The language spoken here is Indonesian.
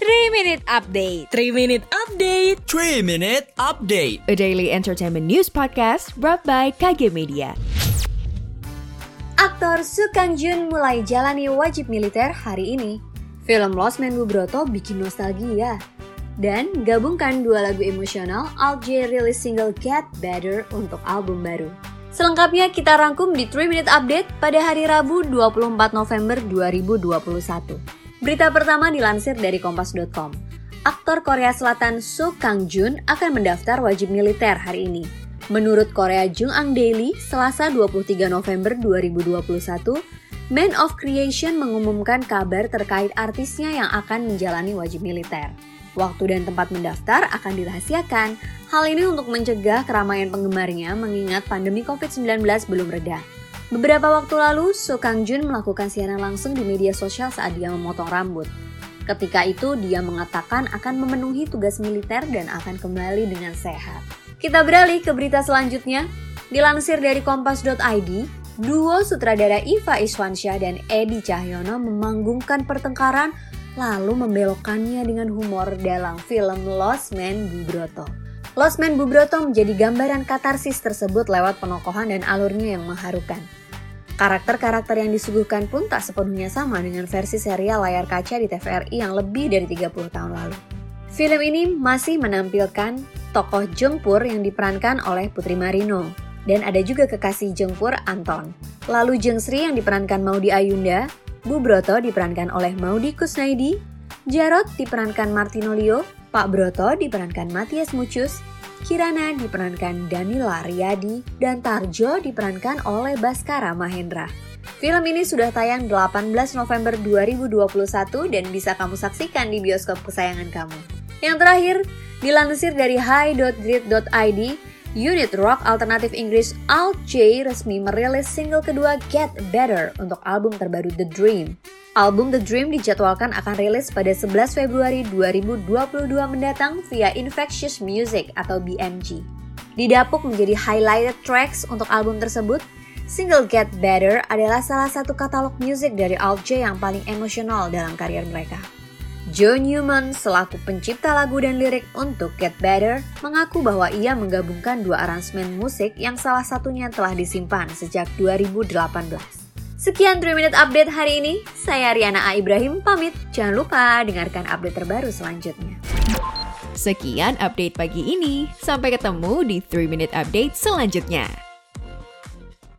3 Minute Update 3 Minute Update 3 Minute Update A daily entertainment news podcast brought by KG Media Aktor Su Kang Jun mulai jalani wajib militer hari ini. Film Lost Man Bubroto bikin nostalgia. Dan gabungkan dua lagu emosional, Alt J rilis single Get Better untuk album baru. Selengkapnya kita rangkum di 3 Minute Update pada hari Rabu 24 November 2021. Berita pertama dilansir dari kompas.com. Aktor Korea Selatan Soo Kang Jun akan mendaftar wajib militer hari ini. Menurut Korea Jungang Daily, Selasa 23 November 2021, Man of Creation mengumumkan kabar terkait artisnya yang akan menjalani wajib militer. Waktu dan tempat mendaftar akan dirahasiakan. Hal ini untuk mencegah keramaian penggemarnya mengingat pandemi COVID-19 belum reda. Beberapa waktu lalu, So Kang Jun melakukan siaran langsung di media sosial saat dia memotong rambut. Ketika itu, dia mengatakan akan memenuhi tugas militer dan akan kembali dengan sehat. Kita beralih ke berita selanjutnya. Dilansir dari kompas.id, duo sutradara Iva Iswansyah dan Edi Cahyono memanggungkan pertengkaran lalu membelokkannya dengan humor dalam film Lost Man Bubroto. Lost Man Bubroto menjadi gambaran katarsis tersebut lewat penokohan dan alurnya yang mengharukan. Karakter-karakter yang disuguhkan pun tak sepenuhnya sama dengan versi serial layar kaca di TVRI yang lebih dari 30 tahun lalu. Film ini masih menampilkan tokoh Jengpur yang diperankan oleh Putri Marino, dan ada juga kekasih Jengpur Anton. Lalu Jeng Sri yang diperankan Maudi Ayunda, Bu Broto diperankan oleh Maudi Kusnaidi, Jarot diperankan Martino Leo, Pak Broto diperankan Matias Mucus, Kirana diperankan Danila Riyadi, dan Tarjo diperankan oleh Baskara Mahendra. Film ini sudah tayang 18 November 2021 dan bisa kamu saksikan di bioskop kesayangan kamu. Yang terakhir, dilansir dari high.grid.id, Unit rock alternatif Inggris Alt J resmi merilis single kedua Get Better untuk album terbaru The Dream. Album The Dream dijadwalkan akan rilis pada 11 Februari 2022 mendatang via Infectious Music atau BMG. Didapuk menjadi highlighted tracks untuk album tersebut, single Get Better adalah salah satu katalog musik dari Alt J yang paling emosional dalam karier mereka. Joe Newman selaku pencipta lagu dan lirik untuk Get Better mengaku bahwa ia menggabungkan dua aransemen musik yang salah satunya telah disimpan sejak 2018. Sekian 3 Minute Update hari ini, saya Riana A. Ibrahim pamit. Jangan lupa dengarkan update terbaru selanjutnya. Sekian update pagi ini, sampai ketemu di 3 Minute Update selanjutnya.